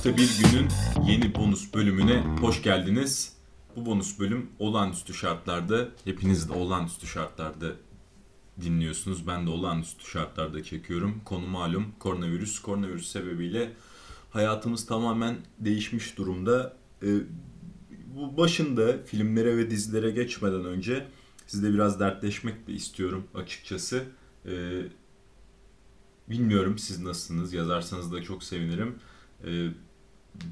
hafta bir günün yeni bonus bölümüne hoş geldiniz. Bu bonus bölüm olağanüstü şartlarda, hepiniz de olağanüstü şartlarda dinliyorsunuz. Ben de olağanüstü şartlarda çekiyorum. Konu malum koronavirüs. Koronavirüs sebebiyle hayatımız tamamen değişmiş durumda. Ee, bu başında filmlere ve dizilere geçmeden önce sizle biraz dertleşmek de istiyorum açıkçası. Ee, bilmiyorum siz nasılsınız yazarsanız da çok sevinirim. Ee,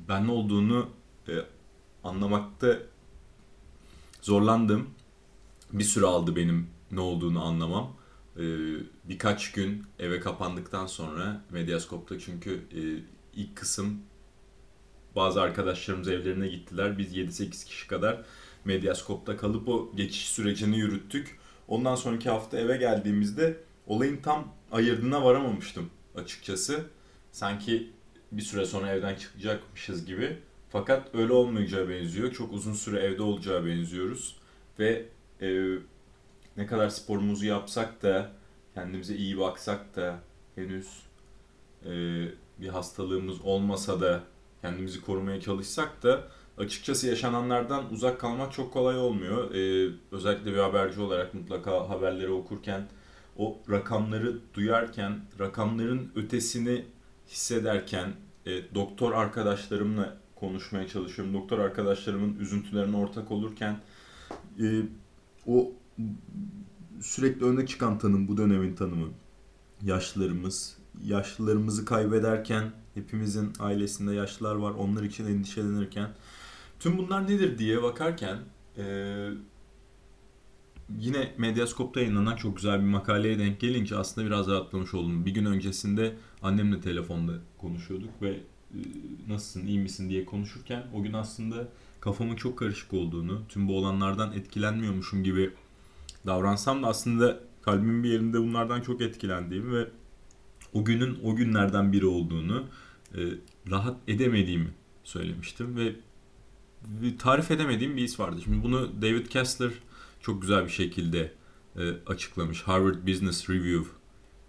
ben ne olduğunu e, anlamakta zorlandım. Bir süre aldı benim ne olduğunu anlamam. Ee, birkaç gün eve kapandıktan sonra Medyaskop'ta çünkü e, ilk kısım bazı arkadaşlarımız evlerine gittiler. Biz 7-8 kişi kadar Medyaskop'ta kalıp o geçiş sürecini yürüttük. Ondan sonraki hafta eve geldiğimizde olayın tam ayırdına varamamıştım açıkçası. Sanki bir süre sonra evden çıkacakmışız gibi. Fakat öyle olmayacağı benziyor. Çok uzun süre evde olacağı benziyoruz. Ve e, ne kadar sporumuzu yapsak da, kendimize iyi baksak da henüz e, bir hastalığımız olmasa da kendimizi korumaya çalışsak da açıkçası yaşananlardan uzak kalmak çok kolay olmuyor. Ee, özellikle bir haberci olarak mutlaka haberleri okurken o rakamları duyarken, rakamların ötesini hissederken e, doktor arkadaşlarımla konuşmaya çalışıyorum. Doktor arkadaşlarımın üzüntülerine ortak olurken e, o sürekli öne çıkan tanım bu dönemin tanımı. Yaşlılarımız, yaşlılarımızı kaybederken hepimizin ailesinde yaşlılar var. Onlar için endişelenirken tüm bunlar nedir diye bakarken e, yine Medyaskop'ta yayınlanan çok güzel bir makaleye denk gelince aslında biraz rahatlamış oldum. Bir gün öncesinde annemle telefonda konuşuyorduk ve e, nasılsın, iyi misin diye konuşurken o gün aslında kafamın çok karışık olduğunu, tüm bu olanlardan etkilenmiyormuşum gibi davransam da aslında kalbimin bir yerinde bunlardan çok etkilendiğimi ve o günün o günlerden biri olduğunu e, rahat edemediğimi söylemiştim ve tarif edemediğim bir his vardı. Şimdi bunu David Kessler çok güzel bir şekilde e, açıklamış. Harvard Business Review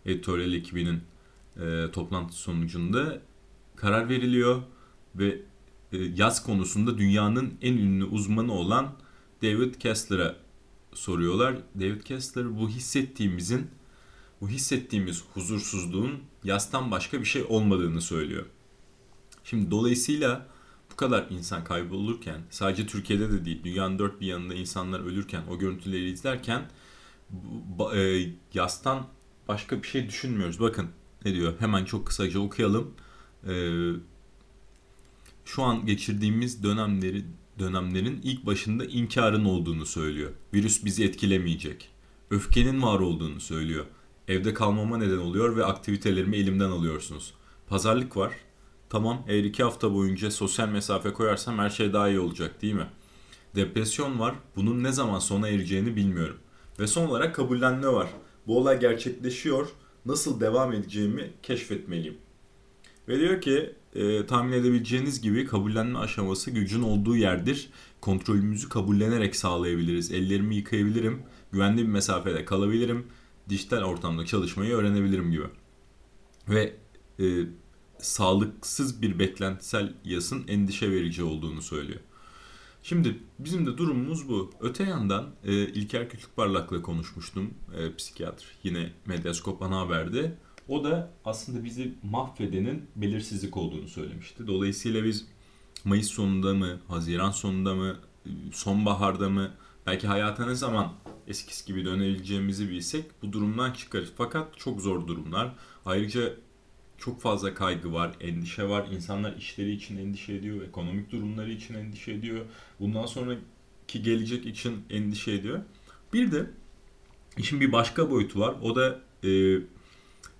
editoryal ekibinin e, toplantı sonucunda karar veriliyor ve e, yaz konusunda dünyanın en ünlü uzmanı olan David Kessler'a soruyorlar. David Kessler bu hissettiğimizin bu hissettiğimiz huzursuzluğun yastan başka bir şey olmadığını söylüyor. Şimdi dolayısıyla kadar insan kaybolurken sadece Türkiye'de de değil dünyanın dört bir yanında insanlar ölürken o görüntüleri izlerken e, yastan başka bir şey düşünmüyoruz. Bakın ne diyor hemen çok kısaca okuyalım. E, şu an geçirdiğimiz dönemleri dönemlerin ilk başında inkarın olduğunu söylüyor. Virüs bizi etkilemeyecek. Öfkenin var olduğunu söylüyor. Evde kalmama neden oluyor ve aktivitelerimi elimden alıyorsunuz. Pazarlık var. Tamam eğer iki hafta boyunca sosyal mesafe koyarsam her şey daha iyi olacak değil mi? Depresyon var. Bunun ne zaman sona ereceğini bilmiyorum. Ve son olarak kabullenme var. Bu olay gerçekleşiyor. Nasıl devam edeceğimi keşfetmeliyim. Ve diyor ki e, tahmin edebileceğiniz gibi kabullenme aşaması gücün olduğu yerdir. Kontrolümüzü kabullenerek sağlayabiliriz. Ellerimi yıkayabilirim. Güvenli bir mesafede kalabilirim. Dijital ortamda çalışmayı öğrenebilirim gibi. Ve e, sağlıksız bir beklentisel yasın endişe verici olduğunu söylüyor. Şimdi bizim de durumumuz bu. Öte yandan e, İlker Küçükparlak'la konuşmuştum e, psikiyatr. Yine Medyaskop ana haberde. O da aslında bizi mahvedenin belirsizlik olduğunu söylemişti. Dolayısıyla biz Mayıs sonunda mı, Haziran sonunda mı, sonbaharda mı, belki hayata ne zaman eskisi gibi dönebileceğimizi bilsek bu durumdan çıkarız. Fakat çok zor durumlar. Ayrıca çok fazla kaygı var, endişe var. İnsanlar işleri için endişe ediyor, ekonomik durumları için endişe ediyor. Bundan sonraki gelecek için endişe ediyor. Bir de işin bir başka boyutu var. O da e,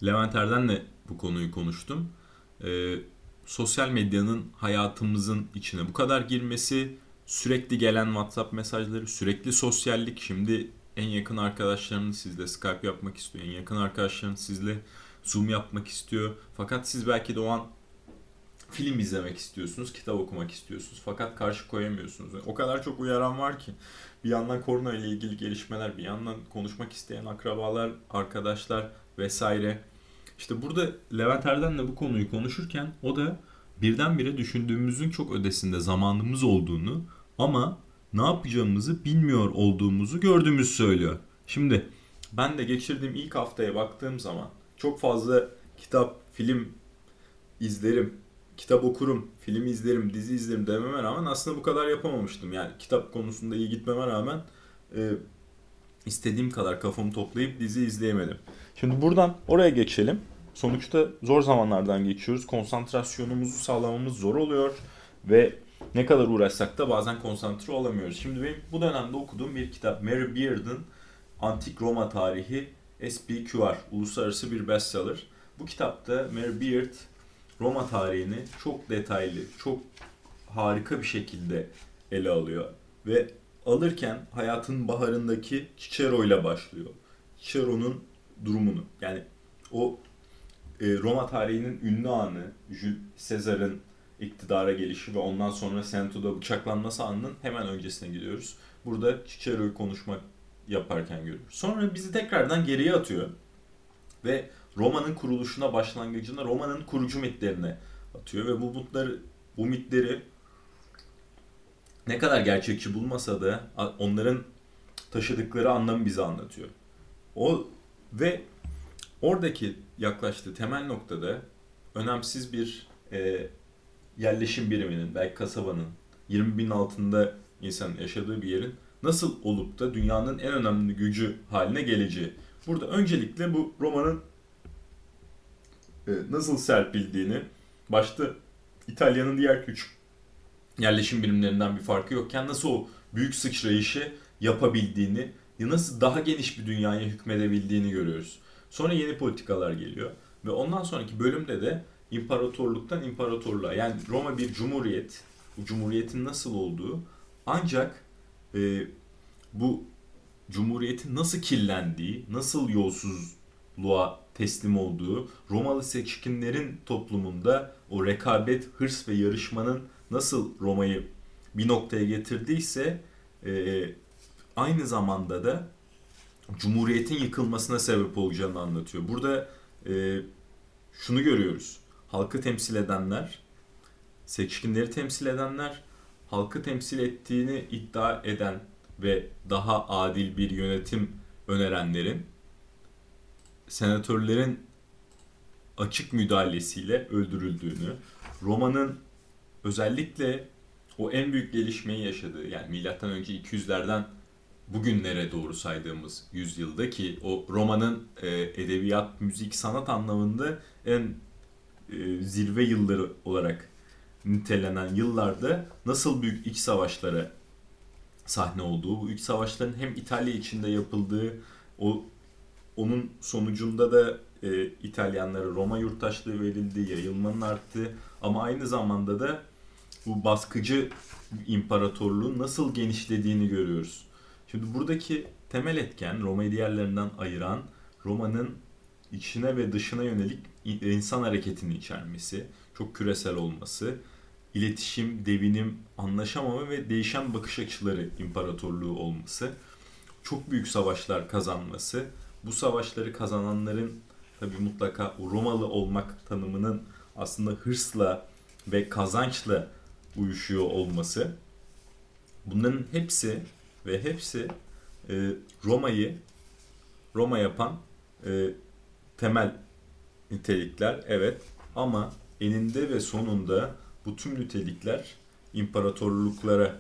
Levent Erden'le bu konuyu konuştum. E, sosyal medyanın hayatımızın içine bu kadar girmesi, sürekli gelen WhatsApp mesajları, sürekli sosyallik. Şimdi en yakın arkadaşlarınız sizle Skype yapmak istiyor. En yakın arkadaşlarınız sizle Zoom yapmak istiyor. Fakat siz belki de o an film izlemek istiyorsunuz, kitap okumak istiyorsunuz. Fakat karşı koyamıyorsunuz. O kadar çok uyaran var ki. Bir yandan korona ile ilgili gelişmeler, bir yandan konuşmak isteyen akrabalar, arkadaşlar vesaire. İşte burada Levent Erden'le bu konuyu konuşurken o da birdenbire düşündüğümüzün çok ödesinde zamanımız olduğunu ama ne yapacağımızı bilmiyor olduğumuzu gördüğümüzü söylüyor. Şimdi ben de geçirdiğim ilk haftaya baktığım zaman çok fazla kitap, film izlerim, kitap okurum, film izlerim, dizi izlerim dememe rağmen aslında bu kadar yapamamıştım. Yani kitap konusunda iyi gitmeme rağmen e, istediğim kadar kafamı toplayıp dizi izleyemedim. Şimdi buradan oraya geçelim. Sonuçta zor zamanlardan geçiyoruz. Konsantrasyonumuzu sağlamamız zor oluyor ve ne kadar uğraşsak da bazen konsantre olamıyoruz. Şimdi benim bu dönemde okuduğum bir kitap Mary Beard'ın Antik Roma Tarihi SPQR, uluslararası bir bestseller. Bu kitapta Mary Beard Roma tarihini çok detaylı, çok harika bir şekilde ele alıyor. Ve alırken hayatın baharındaki Cicero ile başlıyor. Cicero'nun durumunu yani o e, Roma tarihinin ünlü anı Jules Caesar'ın iktidara gelişi ve ondan sonra Senato'da bıçaklanması anının hemen öncesine gidiyoruz. Burada Cicero'yu konuşmak yaparken görüyoruz. Sonra bizi tekrardan geriye atıyor ve Roma'nın kuruluşuna başlangıcında Roma'nın kurucu mitlerine atıyor ve bu mitleri, bu mitleri ne kadar gerçekçi bulmasa da onların taşıdıkları anlamı bize anlatıyor. O ve oradaki yaklaştığı temel noktada önemsiz bir e, yerleşim biriminin, belki kasabanın 20 bin altında insanın yaşadığı bir yerin nasıl olup da dünyanın en önemli gücü haline geleceği. Burada öncelikle bu romanın e, nasıl serpildiğini, başta İtalya'nın diğer küçük yerleşim birimlerinden bir farkı yokken nasıl o büyük sıçrayışı yapabildiğini, nasıl daha geniş bir dünyaya hükmedebildiğini görüyoruz. Sonra yeni politikalar geliyor ve ondan sonraki bölümde de imparatorluktan imparatorluğa yani Roma bir cumhuriyet, bu cumhuriyetin nasıl olduğu ancak e, bu cumhuriyetin nasıl kirlendiği, nasıl yolsuzluğa teslim olduğu, Romalı seçkinlerin toplumunda o rekabet, hırs ve yarışmanın nasıl Roma'yı bir noktaya getirdiyse e, aynı zamanda da Cumhuriyet'in yıkılmasına sebep olacağını anlatıyor. Burada e, şunu görüyoruz. Halkı temsil edenler, seçkinleri temsil edenler, halkı temsil ettiğini iddia eden ve daha adil bir yönetim önerenlerin senatörlerin açık müdahalesiyle öldürüldüğünü, Roma'nın özellikle o en büyük gelişmeyi yaşadığı yani milattan önce 200'lerden bugünlere doğru saydığımız yüzyılda ki o Roma'nın e, edebiyat, müzik, sanat anlamında en e, zirve yılları olarak nitelenen yıllarda nasıl büyük iç savaşlara sahne olduğu, bu iç savaşların hem İtalya içinde yapıldığı, o onun sonucunda da e, İtalyanlara Roma yurttaşlığı verildi, yayılmanın arttığı ama aynı zamanda da bu baskıcı imparatorluğun nasıl genişlediğini görüyoruz. Şimdi buradaki temel etken Roma'yı diğerlerinden ayıran Roma'nın içine ve dışına yönelik insan hareketini içermesi, çok küresel olması, iletişim, devinim, anlaşamama ve değişen bakış açıları imparatorluğu olması, çok büyük savaşlar kazanması, bu savaşları kazananların tabi mutlaka Romalı olmak tanımının aslında hırsla ve kazançla uyuşuyor olması. Bunların hepsi ve hepsi e, Roma'yı Roma yapan e, temel nitelikler evet ama eninde ve sonunda bu tüm nitelikler imparatorluklara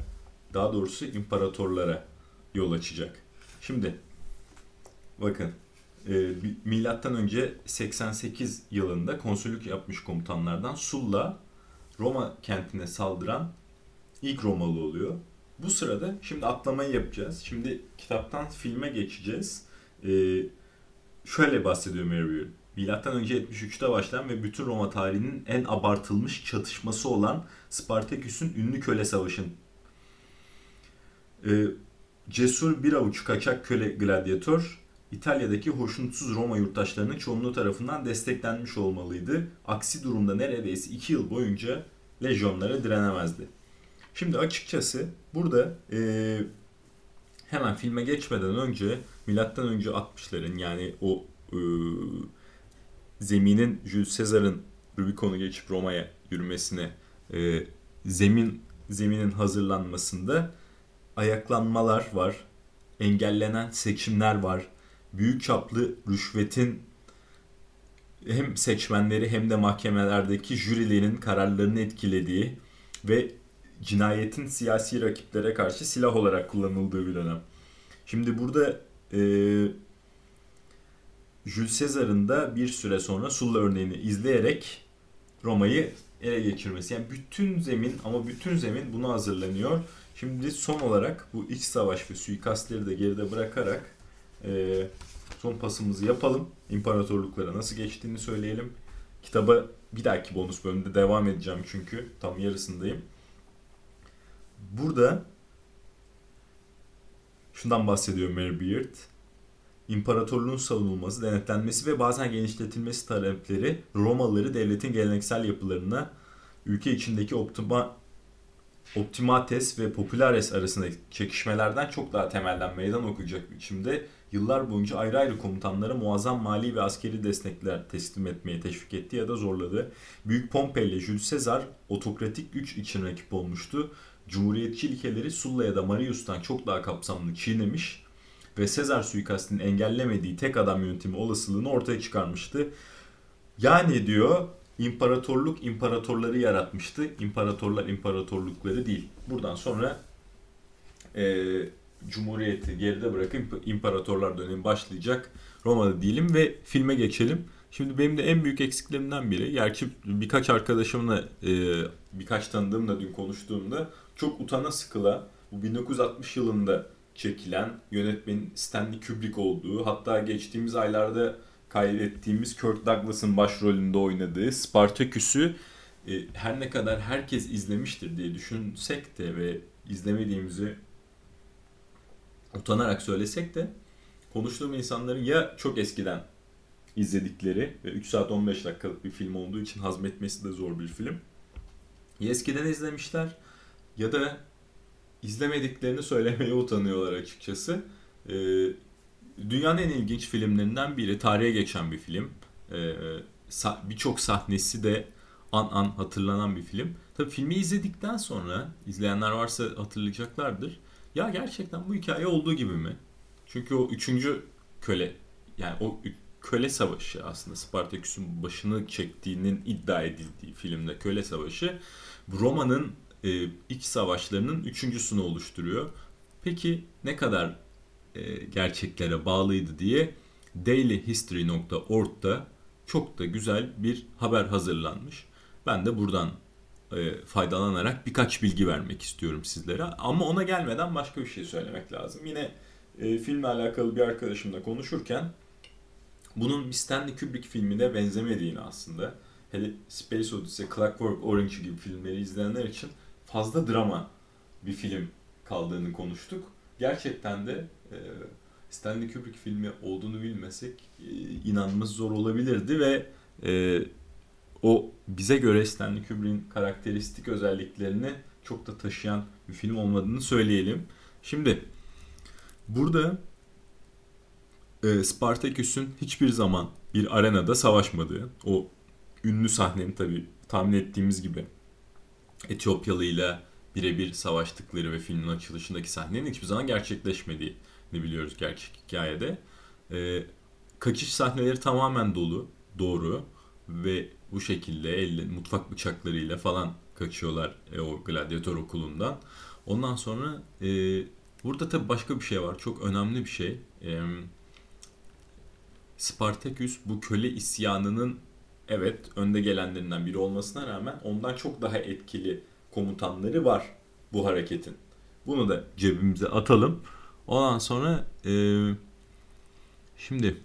daha doğrusu imparatorlara yol açacak. Şimdi bakın e, milattan önce 88 yılında konsüllük yapmış komutanlardan Sulla Roma kentine saldıran ilk Romalı oluyor. Bu sırada şimdi atlamayı yapacağız. Şimdi kitaptan filme geçeceğiz. Ee, şöyle bahsediyor Mary Milattan önce 73'te başlayan ve bütün Roma tarihinin en abartılmış çatışması olan Spartaküs'ün ünlü köle savaşın e, cesur bir avuç kaçak köle gladyatör İtalya'daki hoşnutsuz Roma yurttaşlarının çoğunluğu tarafından desteklenmiş olmalıydı. Aksi durumda neredeyse 2 yıl boyunca lejyonlara direnemezdi. Şimdi açıkçası burada e, hemen filme geçmeden önce milattan önce 60'ların yani o e, zeminin Jules Caesar'ın Rubicon'u geçip Roma'ya yürümesine e, zemin zeminin hazırlanmasında ayaklanmalar var. Engellenen seçimler var. Büyük çaplı rüşvetin hem seçmenleri hem de mahkemelerdeki jürilerin kararlarını etkilediği ve cinayetin siyasi rakiplere karşı silah olarak kullanıldığı bir dönem. Şimdi burada e, Jules Caesar'ın da bir süre sonra Sulla örneğini izleyerek Roma'yı ele geçirmesi. Yani bütün zemin ama bütün zemin buna hazırlanıyor. Şimdi son olarak bu iç savaş ve suikastleri de geride bırakarak e, son pasımızı yapalım. İmparatorluklara nasıl geçtiğini söyleyelim. Kitaba bir dahaki bonus bölümde devam edeceğim çünkü tam yarısındayım. Burada şundan bahsediyor Mary Beard. İmparatorluğun savunulması, denetlenmesi ve bazen genişletilmesi talepleri Romalıları devletin geleneksel yapılarına ülke içindeki optima, optimates ve populares arasındaki çekişmelerden çok daha temelden meydan okuyacak biçimde yıllar boyunca ayrı ayrı komutanlara muazzam mali ve askeri destekler teslim etmeye teşvik etti ya da zorladı. Büyük Pompey ile Jules Caesar otokratik güç için rakip olmuştu. Cumhuriyetçi ilkeleri Sulla ya da Marius'tan çok daha kapsamlı çiğnemiş ve Sezar suikastinin engellemediği tek adam yönetimi olasılığını ortaya çıkarmıştı. Yani diyor imparatorluk imparatorları yaratmıştı. İmparatorlar imparatorlukları değil. Buradan sonra e, Cumhuriyeti geride bırakıp imparatorlar dönemi başlayacak. Roma'da değilim ve filme geçelim. Şimdi benim de en büyük eksiklerimden biri, gerçi birkaç arkadaşımla, e, birkaç tanıdığımla dün konuştuğumda çok utana sıkıla bu 1960 yılında çekilen yönetmenin Stanley Kubrick olduğu hatta geçtiğimiz aylarda kaydettiğimiz Kirk Douglas'ın başrolünde oynadığı Spartaküs'ü e, her ne kadar herkes izlemiştir diye düşünsek de ve izlemediğimizi utanarak söylesek de konuştuğum insanların ya çok eskiden izledikleri ve 3 saat 15 dakikalık bir film olduğu için hazmetmesi de zor bir film. Ya eskiden izlemişler ya da izlemediklerini söylemeye utanıyorlar açıkçası. Ee, dünyanın en ilginç filmlerinden biri. Tarihe geçen bir film. Ee, Birçok sahnesi de an an hatırlanan bir film. Tabii filmi izledikten sonra izleyenler varsa hatırlayacaklardır. Ya gerçekten bu hikaye olduğu gibi mi? Çünkü o üçüncü köle yani o köle savaşı aslında Spartaküs'ün başını çektiğinin iddia edildiği filmde köle savaşı Roma'nın e, iç savaşlarının üçüncüsünü oluşturuyor. Peki ne kadar e, gerçeklere bağlıydı diye dailyhistory.org'da çok da güzel bir haber hazırlanmış. Ben de buradan e, faydalanarak birkaç bilgi vermek istiyorum sizlere. Ama ona gelmeden başka bir şey söylemek lazım. Yine e, filmle alakalı bir arkadaşımla konuşurken bunun Stanley Kubrick filmine benzemediğini aslında hele Space Odyssey, Clockwork Orange gibi filmleri izleyenler için fazla drama bir film kaldığını konuştuk. Gerçekten de e, Stanley Kubrick filmi olduğunu bilmesek e, inanması zor olabilirdi ve e, o bize göre Stanley Kubrick'in karakteristik özelliklerini çok da taşıyan bir film olmadığını söyleyelim. Şimdi burada e, Spartaküs'ün hiçbir zaman bir arenada savaşmadığı, o ünlü sahnenin tabi tahmin ettiğimiz gibi Etiyopyalı ile birebir savaştıkları ve filmin açılışındaki sahnenin hiçbir zaman gerçekleşmediğini biliyoruz gerçek hikayede. E, kaçış sahneleri tamamen dolu, doğru ve bu şekilde elle, mutfak bıçaklarıyla falan kaçıyorlar e, o gladyatör okulundan. Ondan sonra e, burada tabii başka bir şey var. Çok önemli bir şey. E, Spartaküs bu köle isyanının evet önde gelenlerinden biri olmasına rağmen ondan çok daha etkili komutanları var bu hareketin. Bunu da cebimize atalım. Ondan sonra e, şimdi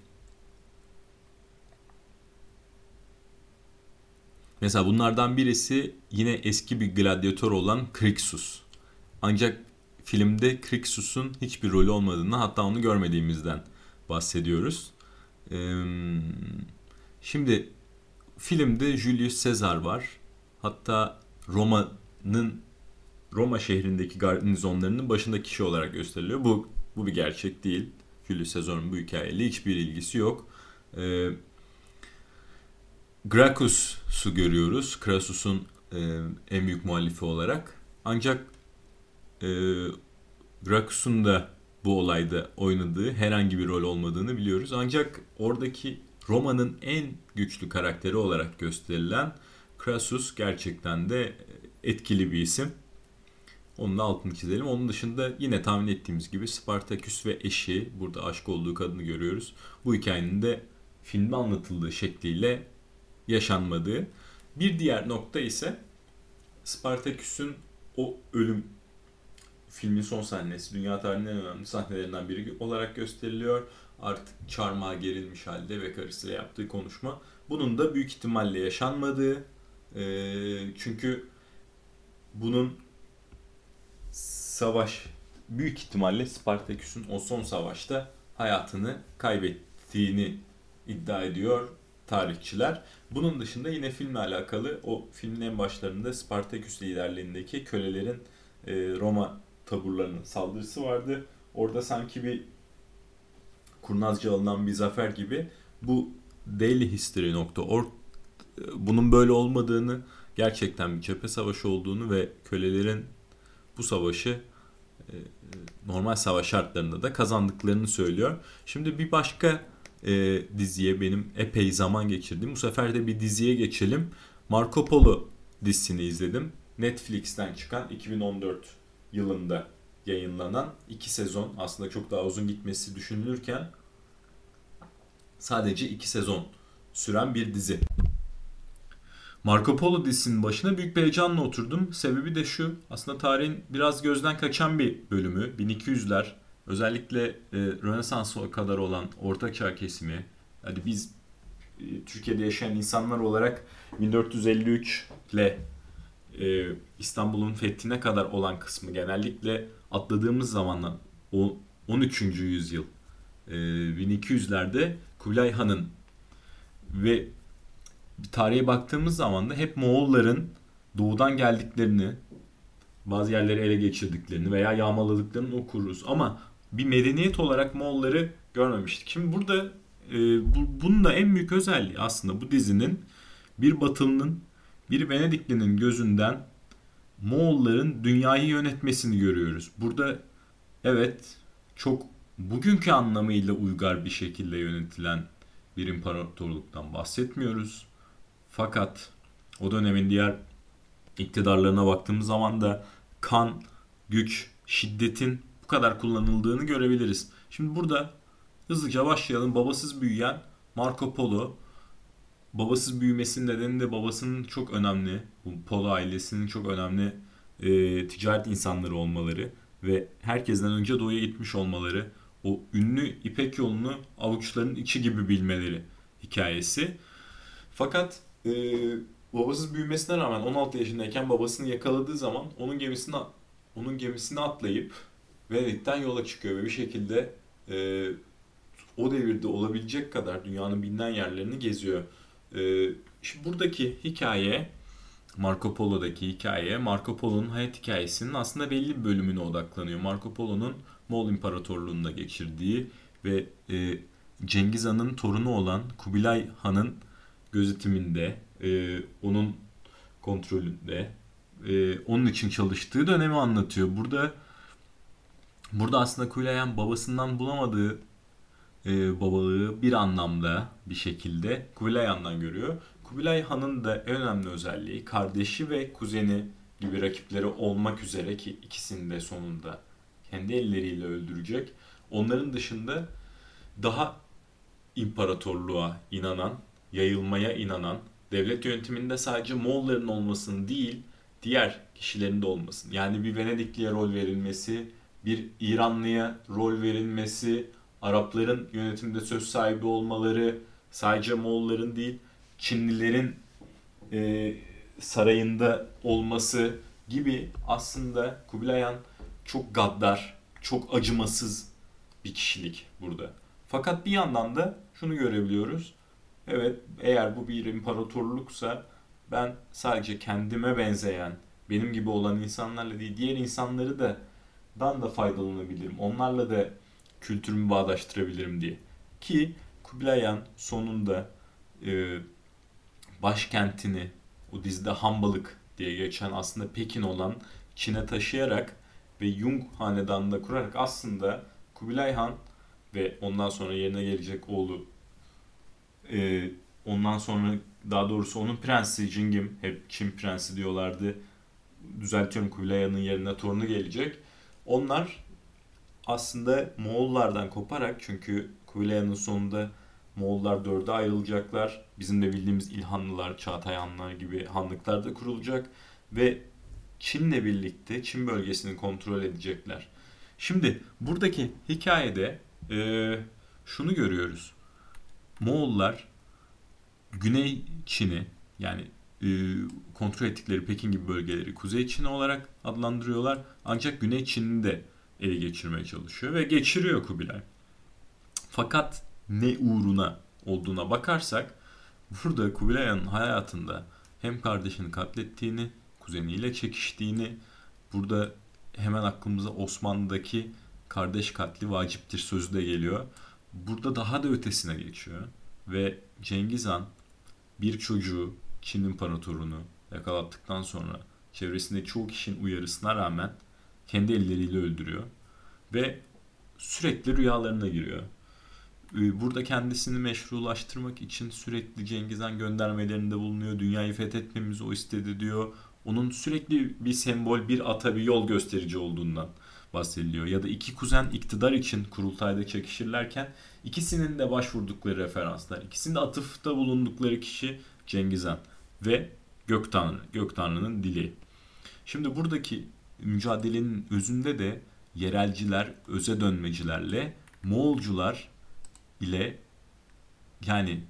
Mesela bunlardan birisi yine eski bir gladyatör olan Krixus. Ancak filmde Krixus'un hiçbir rolü olmadığını hatta onu görmediğimizden bahsediyoruz. Ee, şimdi filmde Julius Caesar var. Hatta Roma'nın Roma şehrindeki garnizonlarının başında kişi olarak gösteriliyor. Bu bu bir gerçek değil. Julius Caesar'ın bu hikayeyle hiçbir ilgisi yok. Gracchus'u görüyoruz. Crassus'un e, en büyük muhallifi olarak. Ancak e, Gracchus'un da bu olayda oynadığı herhangi bir rol olmadığını biliyoruz. Ancak oradaki Roma'nın en güçlü karakteri olarak gösterilen Crassus gerçekten de etkili bir isim. Onun altını çizelim. Onun dışında yine tahmin ettiğimiz gibi Spartaküs ve eşi, burada aşk olduğu kadını görüyoruz. Bu hikayenin de filmde anlatıldığı şekliyle yaşanmadığı. Bir diğer nokta ise Spartaküs'ün o ölüm filmin son sahnesi dünya tarihinin en önemli sahnelerinden biri olarak gösteriliyor. Artık çarmıha gerilmiş halde ve karısıyla yaptığı konuşma. Bunun da büyük ihtimalle yaşanmadığı. çünkü bunun savaş büyük ihtimalle Spartaküs'ün o son savaşta hayatını kaybettiğini iddia ediyor tarihçiler. Bunun dışında yine filmle alakalı o filmin en başlarında Spartaküs liderliğindeki kölelerin e, Roma taburlarının saldırısı vardı. Orada sanki bir kurnazca alınan bir zafer gibi bu dailyhistory.org bunun böyle olmadığını gerçekten bir cephe savaşı olduğunu ve kölelerin bu savaşı e, normal savaş şartlarında da kazandıklarını söylüyor. Şimdi bir başka e, diziye benim epey zaman geçirdim. Bu sefer de bir diziye geçelim. Marco Polo dizisini izledim. Netflix'ten çıkan 2014 yılında yayınlanan iki sezon aslında çok daha uzun gitmesi düşünülürken sadece iki sezon süren bir dizi. Marco Polo dizisinin başına büyük bir heyecanla oturdum. Sebebi de şu. Aslında tarihin biraz gözden kaçan bir bölümü. 1200'ler. Özellikle e, Rönesans kadar olan Orta Çağ kesimi. Hadi biz e, Türkiye'de yaşayan insanlar olarak 1453 ile e, İstanbul'un fethine kadar olan kısmı genellikle atladığımız zamanla o 13. yüzyıl e, 1200'lerde Kubilay Han'ın ve tarihe baktığımız zaman da hep Moğolların doğudan geldiklerini, bazı yerleri ele geçirdiklerini veya yağmaladıklarını okuruz. Ama bir medeniyet olarak Moğolları görmemiştik. Şimdi burada e, bu, bunun da en büyük özelliği aslında bu dizinin bir Batılı'nın, bir Venediklinin gözünden Moğolların dünyayı yönetmesini görüyoruz. Burada evet çok bugünkü anlamıyla uygar bir şekilde yönetilen bir imparatorluktan bahsetmiyoruz. Fakat o dönemin diğer iktidarlarına baktığımız zaman da kan, güç, şiddetin bu kadar kullanıldığını görebiliriz. Şimdi burada hızlıca başlayalım. Babasız büyüyen Marco Polo. Babasız büyümesinin nedeni de babasının çok önemli, bu Polo ailesinin çok önemli e, ticaret insanları olmaları ve herkesten önce doğuya gitmiş olmaları, o ünlü İpek yolunu avuçların içi gibi bilmeleri hikayesi. Fakat e, babasız büyümesine rağmen 16 yaşındayken babasını yakaladığı zaman onun gemisine onun gemisine atlayıp Venedik'ten yola çıkıyor ve bir şekilde e, o devirde olabilecek kadar dünyanın bilinen yerlerini geziyor. E, şimdi buradaki hikaye Marco Polo'daki hikaye Marco Polo'nun hayat hikayesinin aslında belli bir bölümüne odaklanıyor. Marco Polo'nun Moğol İmparatorluğu'nda geçirdiği ve e, Cengiz Han'ın torunu olan Kubilay Han'ın gözetiminde, e, onun kontrolünde, e, onun için çalıştığı dönemi anlatıyor. Burada burada aslında Kubilay Han babasından bulamadığı e, babalığı bir anlamda bir şekilde Kubilay Han'dan görüyor. Kubilay Han'ın da en önemli özelliği kardeşi ve kuzeni gibi rakipleri olmak üzere ki ikisini de sonunda kendi elleriyle öldürecek. Onların dışında daha imparatorluğa inanan yayılmaya inanan, devlet yönetiminde sadece Moğolların olmasını değil, diğer kişilerin de olmasını. Yani bir Venedikliye rol verilmesi, bir İranlıya rol verilmesi, Arapların yönetimde söz sahibi olmaları, sadece Moğolların değil, Çinlilerin e, sarayında olması gibi aslında Kubilay Han çok gaddar, çok acımasız bir kişilik burada. Fakat bir yandan da şunu görebiliyoruz. Evet eğer bu bir imparatorluksa ben sadece kendime benzeyen, benim gibi olan insanlarla değil diğer insanları da dan da faydalanabilirim. Onlarla da kültürümü bağdaştırabilirim diye. Ki Kubilay Han sonunda e, başkentini o dizide Hambalık diye geçen aslında Pekin olan Çin'e taşıyarak ve Jung hanedanında kurarak aslında Kubilay Han ve ondan sonra yerine gelecek oğlu e, ondan sonra daha doğrusu onun prensi Jingim hep Çin prensi diyorlardı düzeltiyorum Kubilay Han'ın yerine torunu gelecek onlar aslında Moğollardan koparak çünkü Kubilay Han'ın sonunda Moğollar dörde ayrılacaklar. Bizim de bildiğimiz İlhanlılar, Çağatay Hanlar gibi hanlıklar da kurulacak. Ve Çin'le birlikte Çin bölgesini kontrol edecekler. Şimdi buradaki hikayede e, şunu görüyoruz. Moğollar Güney Çin'i yani kontrol ettikleri Pekin gibi bölgeleri Kuzey Çin olarak adlandırıyorlar. Ancak Güney Çin'i de ele geçirmeye çalışıyor ve geçiriyor Kubilay. Fakat ne uğruna olduğuna bakarsak burada Kubilay Han'ın hayatında hem kardeşini katlettiğini, kuzeniyle çekiştiğini, burada hemen aklımıza Osmanlı'daki kardeş katli vaciptir sözü de geliyor. Burada daha da ötesine geçiyor ve Cengiz Han bir çocuğu Çin imparatorunu yakalattıktan sonra çevresinde çoğu kişinin uyarısına rağmen kendi elleriyle öldürüyor ve sürekli rüyalarına giriyor. Ee, burada kendisini meşrulaştırmak için sürekli Cengiz Han göndermelerinde bulunuyor. Dünyayı fethetmemizi o istedi diyor. Onun sürekli bir sembol, bir ata, bir yol gösterici olduğundan bahsediliyor. Ya da iki kuzen iktidar için kurultayda çekişirlerken ikisinin de başvurdukları referanslar, ikisinin de atıfta bulundukları kişi Cengiz Han ve Gök Tanrı, Gök Tanrı'nın dili. Şimdi buradaki mücadelenin özünde de yerelciler, öze dönmecilerle Moğolcular ile yani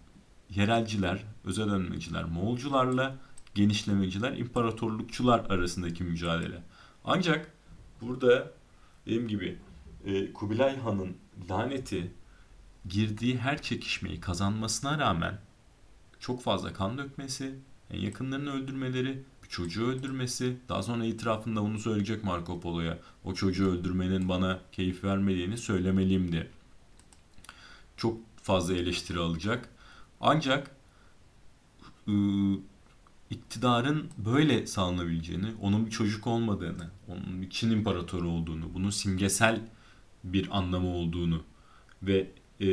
yerelciler, öze dönmeciler, Moğolcularla genişlemeciler, imparatorlukçular arasındaki mücadele. Ancak burada dediğim gibi e, Kubilay Han'ın laneti girdiği her çekişmeyi kazanmasına rağmen çok fazla kan dökmesi, en yakınlarını öldürmeleri, bir çocuğu öldürmesi, daha sonra itirafında bunu söyleyecek Marco Polo'ya. O çocuğu öldürmenin bana keyif vermediğini söylemeliyim diye. Çok fazla eleştiri alacak. Ancak ıı, iktidarın böyle sağlanabileceğini, onun bir çocuk olmadığını, onun bir Çin imparatoru olduğunu, bunun simgesel bir anlamı olduğunu ve e,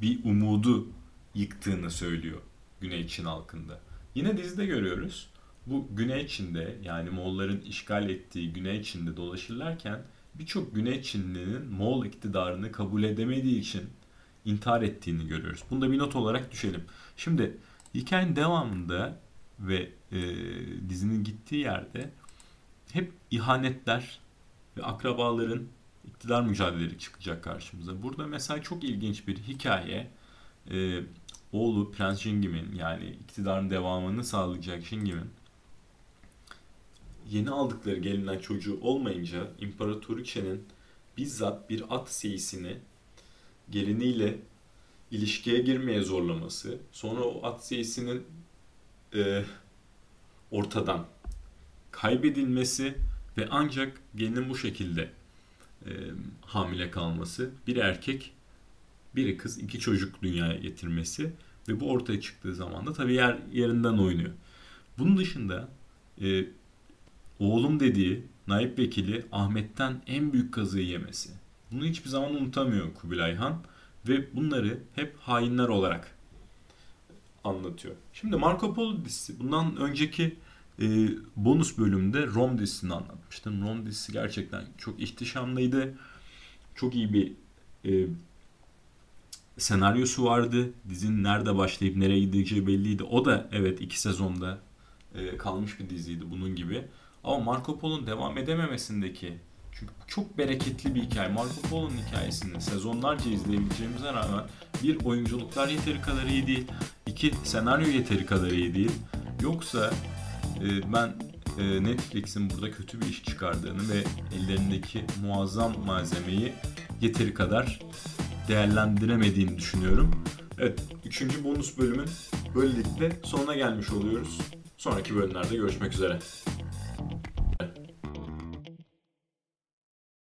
bir umudu yıktığını söylüyor Güney Çin halkında. Yine dizide görüyoruz. Bu Güney Çin'de yani Moğolların işgal ettiği Güney Çin'de dolaşırlarken birçok Güney Çinlinin Moğol iktidarını kabul edemediği için intihar ettiğini görüyoruz. Bunu da bir not olarak düşelim. Şimdi hikayenin devamında ve e, dizinin gittiği yerde hep ihanetler ve akrabaların iktidar mücadeleleri çıkacak karşımıza. Burada mesela çok ilginç bir hikaye. E, oğlu Prens Jingim'in yani iktidarın devamını sağlayacak Jingim'in yeni aldıkları gelinden çocuğu olmayınca İmparatoriçe'nin bizzat bir at seyisini geliniyle ilişkiye girmeye zorlaması, sonra o at seyisinin e, ortadan kaybedilmesi ve ancak gelinin bu şekilde e, hamile kalması, bir erkek, biri kız, iki çocuk dünyaya getirmesi ve bu ortaya çıktığı zaman da tabii yer yerinden oynuyor. Bunun dışında e, oğlum dediği naip vekili Ahmet'ten en büyük kazığı yemesi. Bunu hiçbir zaman unutamıyor Kubilay Han ve bunları hep hainler olarak anlatıyor. Şimdi Marco Polo dizisi bundan önceki e, bonus bölümde Rom dizisini anlatmıştım. Rom dizisi gerçekten çok ihtişamlıydı. Çok iyi bir e, senaryosu vardı. Dizinin nerede başlayıp nereye gideceği belliydi. O da evet iki sezonda e, kalmış bir diziydi bunun gibi. Ama Marco Polo'nun devam edememesindeki çünkü çok bereketli bir hikaye. Marco Polo'nun hikayesini sezonlarca izleyebileceğimize rağmen bir oyunculuklar yeteri kadar iyi değil. iki senaryo yeteri kadar iyi değil. Yoksa e, ben e, Netflix'in burada kötü bir iş çıkardığını ve ellerindeki muazzam malzemeyi yeteri kadar değerlendiremediğini düşünüyorum. Evet, üçüncü bonus bölümün böylelikle sonuna gelmiş oluyoruz. Sonraki bölümlerde görüşmek üzere.